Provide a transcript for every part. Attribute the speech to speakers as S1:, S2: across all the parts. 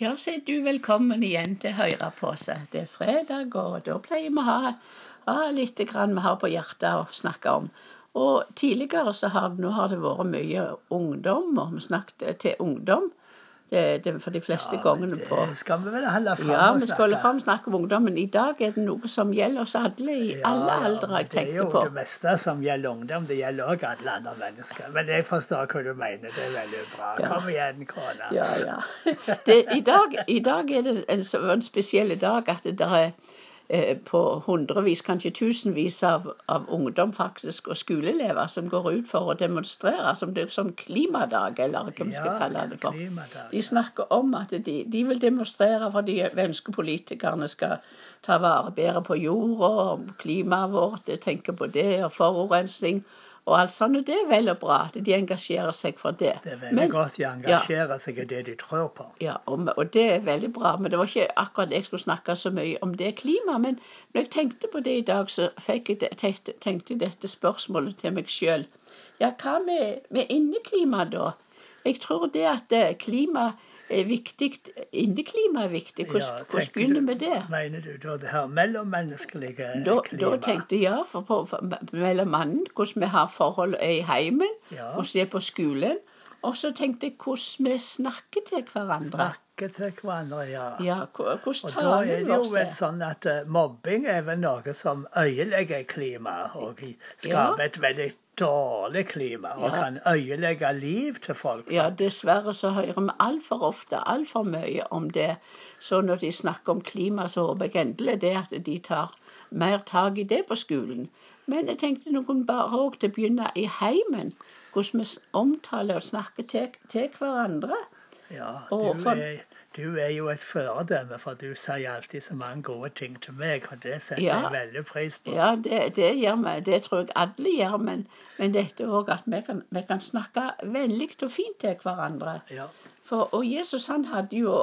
S1: Ja, så er du velkommen igjen til Høyre på seg. Det er fredag, og da pleier vi å ha, ha litt grann vi har på hjertet å snakke om. Og tidligere så har, nå har det vært mye ungdom, og vi snakket til ungdom. Det, det for de fleste
S2: Ja,
S1: gangene
S2: det
S1: på
S2: skal vi vel holde fram
S1: Ja,
S2: og
S1: vi skal holde
S2: snakke.
S1: fram og snakke om ungdommen. I dag er det noe som gjelder oss alle, i
S2: Ja,
S1: alle aldre, jeg
S2: Det er jo
S1: på.
S2: det meste som gjelder ungdom. Det gjelder òg alle andre mennesker. Men jeg forstår hva du mener. Det er veldig bra.
S1: Ja.
S2: Kom igjen, Krona.
S1: Ja, ja. Det, i, dag, I dag er det en, en spesiell dag at det der er på hundrevis, kanskje tusenvis av, av ungdom faktisk, og skoleelever som går ut for å demonstrere som det er sånn klimadag, eller hva vi skal kalle det for. De snakker om at de, de vil demonstrere fordi de ønsker politikerne skal ta vare bedre på jorda, om klimaet vårt, tenke på det, og forurensning og alt sånt. Og det er vel og bra at de engasjerer seg for det.
S2: Det er veldig
S1: Men-
S2: godt de engasjerer seg i det de tror på.
S1: ja, og, og det er veldig bra. Men det var ikke akkurat jeg skulle snakke så mye om det klima. Men når jeg tenkte på det i dag, så jeg det, tenkte, tenkte jeg dette spørsmålet til meg sjøl. Ja, hva med, med inneklima, da? Jeg tror det at eh, klima er viktig. Inneklima er viktig. Hvordan,
S2: Ja,
S1: begynner vi det?
S2: Mener du da det her mellommenneskelige
S1: Da,
S2: klima?
S1: da tenkte jeg ja, for, på- mellom mannen, hvordan vi har forhold i heimen,
S2: Ja.
S1: og er på skolen. Og så tenkte jeg hvordan vi snakker til hverandre.
S2: Snakke til hverandre, ja.
S1: Ja, hvordan tar
S2: Og da er det jo vel sånn at eh, mobbing er vel noe som ødelegger klimaet, og skaper skaper et veldig dårlig klima, og
S1: Ja.
S2: kan ødelegge liv til folk.
S1: Ja, dessverre så hører vi altfor ofte altfor mye om det. Så når de snakker om klima, så håper jeg endelig det at de tar mer tak i det på skolen. Men jeg tenkte noen bare òg til å begynne i heimen. Hvordan vi omtaler og snakker til, til hverandre.
S2: Ja, du er, du er jo et føredømme, for du sier alltid så mange gode ting til meg, og det setter
S1: Ja.
S2: jeg veldig pris på.
S1: Ja, det, det gjør vi. Det tror jeg alle gjør. Men, men dette òg at vi kan, vi kan snakke vennlig og fint til hverandre.
S2: Ja.
S1: For, og Jesus han hadde jo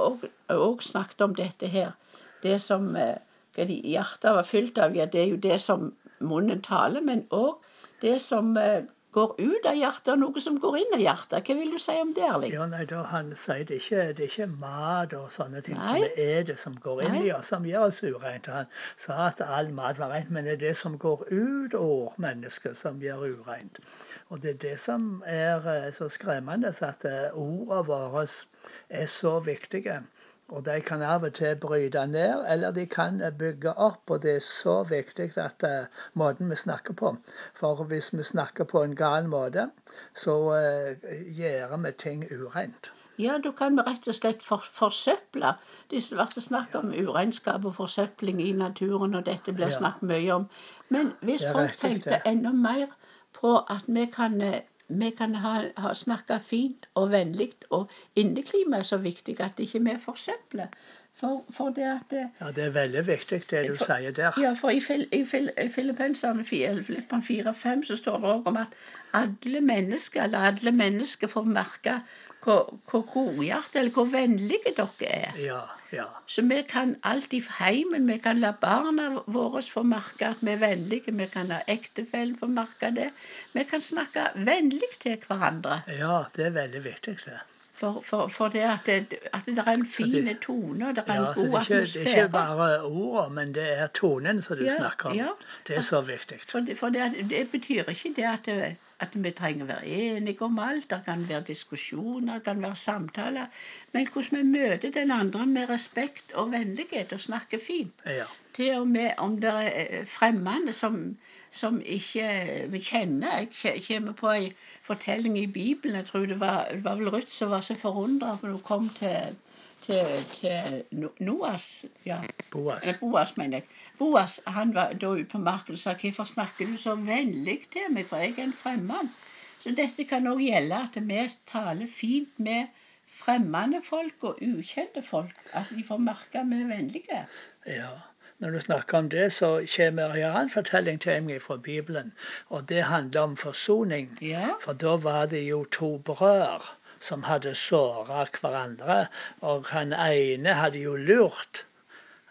S1: òg snakket om dette her. Det som eh, hva de hjertet var fylt av, ja, det er jo det som munnen taler, men òg det som eh, går ut av hjertet, og noe som går inn av hjertet. Hva vil du si om det, Erling?
S2: Ja, nei, da Han sier det ikke, det er ikke mat og sånne ting som
S1: er
S2: vi spiser som går inn
S1: Nei.
S2: i oss, som gjør oss ureint. Han sa at all mat var rent, men det er det som går ut over mennesket, som gjør ureint. Og det er det som er eh, så skremmende, at eh, ordene våre er så viktige. Og de kan av og til bryte ned, eller de kan eh, bygge opp. Og det er så viktig at uh, måten vi snakker på. For hvis vi snakker på en gal måte, så uh, gjør vi ting ureint.
S1: Ja, da kan vi rett og slett for, forsøple. Det har vært snakk om uregnskap og forsøpling i naturen, og dette blir
S2: Ja.
S1: snakket mye om. Men hvis folk tenkte enda mer på at vi kan, vi kan ha, ha snakke fint og vennlig, og inneklimaet er så viktig at ikke vi forsøpler. For, for det at det
S2: Ja, Det er veldig viktig det du
S1: For-
S2: sier der.
S1: Ja, for i, Fil- i, Fil- i Filippenserne 4-5 så står det òg om at alle mennesker, eller alle mennesker får merke hvor, hvor godhjertet eller hvor vennlige dere er.
S2: Ja, ja.
S1: Så vi kan alt i heimen, vi kan la barna våre få merke at vi er vennlige, vi kan la ektefellen få merke det. Vi kan snakke vennlig til hverandre.
S2: Ja, det er veldig viktig, det.
S1: For, for, for det at det, at det er en fin tone, og det er en
S2: Ja,
S1: god
S2: atmosfære. det er ikke bare ordene, men det er tonen som du
S1: Ja,
S2: snakker om.
S1: ja.
S2: Det er så viktig.
S1: For, det, for det, betyr ikke det at, det, at vi trenger å være enige om alt. Det kan være diskusjoner, det kan være samtaler. Men hvordan vi møter den andre med respekt og vennlighet og snakker fint.
S2: Ja.
S1: Til og med om det er fremmede som, som ikke vi kjenner. Jeg kommer på en fortelling i Bibelen. Jeg tror det var, det var vel Ruth som var så forundret når hun kom til, til, til Noas ja,
S2: Boas.
S1: Boas, mener jeg. Boas han var da ute på marken og sa 'Hvorfor snakker du så vennlig til meg, for jeg er en fremmed?' Så dette kan òg gjelde at vi taler fint med fremmede folk og ukjente folk. At de får merke at vi er vennlige.
S2: Ja. Når du snakker om det, så kommer en annen fortelling til meg fra Bibelen. Og det handler om forsoning.
S1: Ja.
S2: For da var det jo to brødre som hadde såra hverandre. Og han ene hadde jo lurt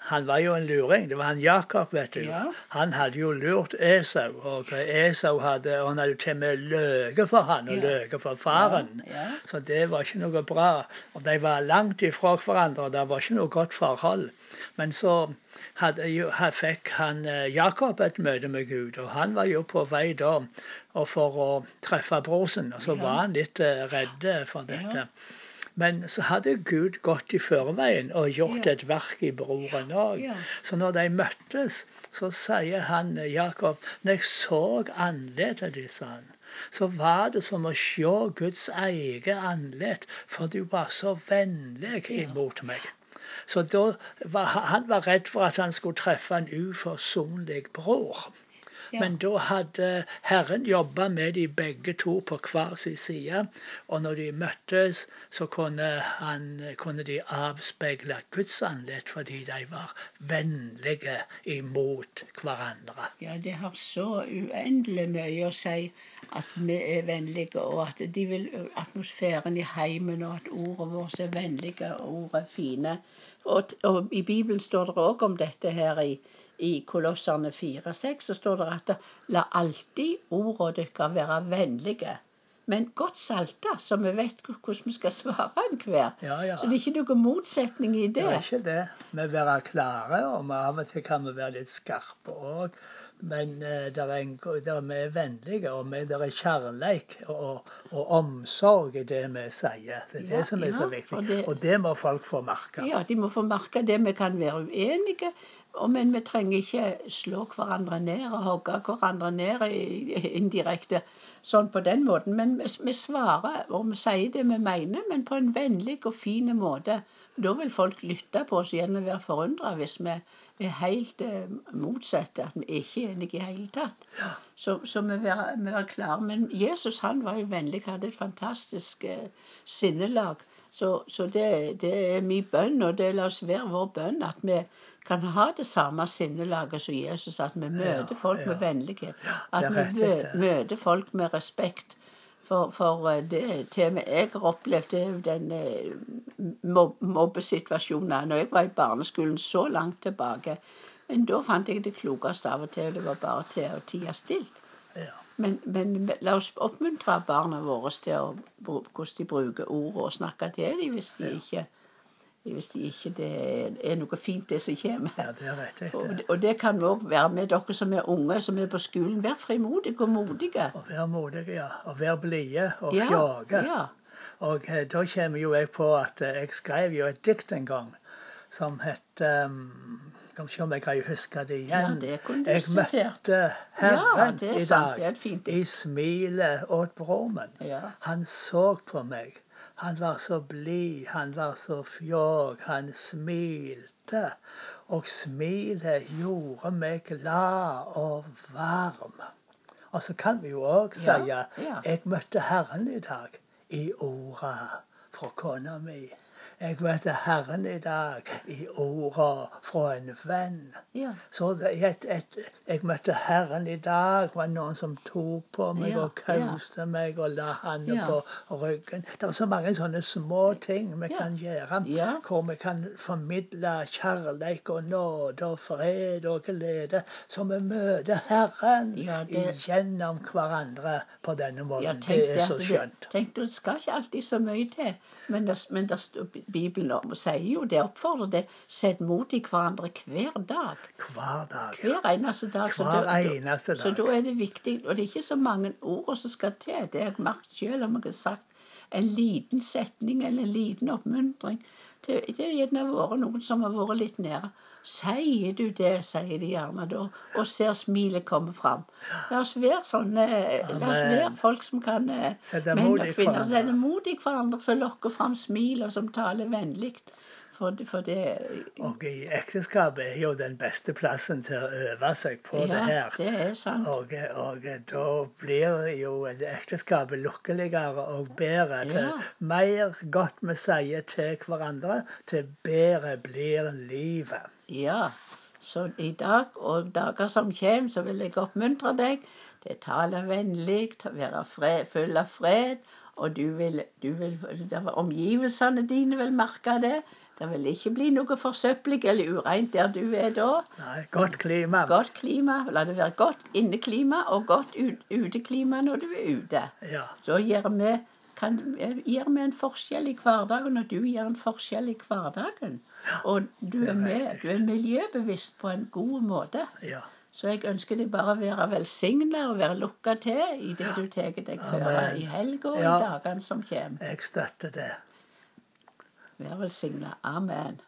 S2: han var jo en luring. Det var han Jakob, vet du.
S1: Ja.
S2: Han hadde jo lurt Esau, og Esau hadde, og han hadde til og med løyet for han, og
S1: Ja.
S2: løyet for faren.
S1: Ja, ja.
S2: Så det var ikke noe bra. Og de var langt ifra hverandre, og det var ikke noe godt forhold. Men så hadde fikk han eh, Jakob et møte med Gud, og han var jo på vei da og for å treffe brorsen. Og så var han litt redde redd for dette. Men så hadde Gud gått i føreveien og gjort et verk i broren òg. Så når de møttes, så sier han Jakob når jeg så annerledes, ditt, sa han, så var det som å se Guds eget annerledes, for du var så vennlig imot meg. Så var han han var redd for at han skulle treffe en uforsonlig bror. Men da hadde Herren jobba med de begge to på hver sin side. Og når de møttes, så kunne, han, kunne de avspeile Guds ansikt fordi de var vennlige imot hverandre.
S1: Ja, det har så uendelig mye å si at vi er vennlige, og at de vil atmosfæren i heimen, og at ordet vårt er vennlige og ordet er fine. Og, og i Bibelen står det òg om dette her i, i Kolosserne 4-6, så står det at la alltid ordene deres være vennlige. Men godt salta, så vi vet hvordan vi skal svare enhver.
S2: Ja, ja.
S1: Så det er ikke noen motsetning i
S2: Det
S1: det.
S2: er ikke det. Vi være klare, og av og til kan vi være litt skarpe òg. Men eh, der er en, der vi er vennlige, og vi, der er kjærleik og, og omsorg i det vi sier. Det er
S1: Ja,
S2: det som er så viktig.
S1: og det-
S2: Og det må folk få merke.
S1: Ja, de må få merke det. Vi kan være uenige, men vi trenger ikke slå hverandre ned og hogge hverandre ned indirekte sånn på den måten. Men vi, svarer, og vi sier det vi mener, men på en vennlig og fin måte. Da vil folk lytte på oss igjen og være forundra hvis vi er helt eh, motsatte, at vi ikke er enige i hele tatt. Så, så vi være, vi være klare. Men Jesus han var jo vennlig, hadde et fantastisk eh, sinnelag. Så, så det, det er min bønn, og det la oss være vår bønn, at vi kan ha det samme sinnelaget som Jesus. At vi møter folk med vennlighet. At vi møter folk med respekt. For, for eh, det til og med jeg har opplevd, det er jo den eh, mob mobbesituasjonen når jeg var i barneskolen så langt tilbake. Men da fant jeg det klokeste av og til, det var bare til å tie stilt.
S2: Ja.
S1: Men, men la oss oppmuntre barna våre til å, hvordan de bruker ord og snakke til dem hvis de ikke hvis de ikke det er noe fint, det som kommer.
S2: ja, det er rett.
S1: Og, og det kan òg være med dere som er unge, som er på skolen. Vær frimodige og modige.
S2: Og vær modige, ja. Og vær blide og
S1: Ja,
S2: fjage.
S1: ja.
S2: Og eh, da kommer jo jeg på at eh, jeg skrev jo et dikt en gang som het um, Skal vi se om jeg kan huske det igjen.
S1: ja, det kunne du
S2: Jeg møtte Herren
S1: Ja, det er
S2: i dag i smilet åt bromen.
S1: Ja.
S2: Han så på meg. Han var så blid, han var så fjåg, han smilte. Og smilet gjorde meg glad og varm. Og så kan vi jo òg
S1: Ja,
S2: si
S1: ja.
S2: jeg møtte Herren i dag i orda fra kona mi. Jeg møtte Herren i dag i orda fra en venn.
S1: Ja.
S2: Så det, et, et, jeg møtte Herren i dag. var noen som tok på meg
S1: Ja,
S2: og kauste meg og la handa
S1: Ja.
S2: på ryggen. Det er så mange sånne små ting vi
S1: Ja.
S2: kan gjøre.
S1: Ja.
S2: Hvor vi kan formidle kjærleik og nåde og fred og glede. Så vi møter Herren
S1: Ja, det-
S2: gjennom hverandre på denne måten.
S1: Ja,
S2: det er så skjønt.
S1: Tenk, du skal ikke alltid så mye til. Men, det, men det, Bibelen om- sier jo det, oppfordrer det. Sett mot i hverandre hver dag.
S2: Hver dag.
S1: Hver eneste dag.
S2: Hver
S1: så da-
S2: eneste
S1: Så
S2: dag.
S1: da er det viktig. Og det er ikke så mange ord som skal til. Det har jeg merket selv om jeg har sagt en liten setning eller en liten oppmuntring. Det, det er gjerne vært noen som har vært litt nære. Sier du det, sier de gjerne da, og ser smilet komme fram. La oss være sånne La oss være folk som kan eh, Menn og kvinner
S2: hverandre.
S1: sender mot i hverandre, som lokker fram smil, og som taler vennlig. For, for det
S2: Og i ekteskapet er jo den beste plassen til å øve seg på det her.
S1: det er sant.
S2: Og, og da blir jo ekteskapet lykkeligere og bedre. Til
S1: Ja.
S2: mer godt vi sier til hverandre, til bedre blir livet.
S1: Ja, så i dag og dager som kommer, så vil jeg oppmuntre deg til å tale vennlig, være fred, full av fred, og du vil, du vil, omgivelsene dine vil merke det. Det vil ikke bli noe forsøpling eller ureint der du er da.
S2: Nei, godt klima.
S1: Godt klima. La det være godt inneklima og godt uteklima når du er ute.
S2: Ja.
S1: Så gjør vi, kan, gjør vi en forskjell i hverdagen, og du gjør en forskjell i hverdagen. Og du
S2: er
S1: er, med, du er miljøbevisst på en god måte.
S2: ja.
S1: Så jeg ønsker deg bare å være velsigna og være lukka til i det du tar deg føre i helga og
S2: Ja.
S1: i dagene som kommer.
S2: Jeg støtter det.
S1: Vær velsigna. Amen.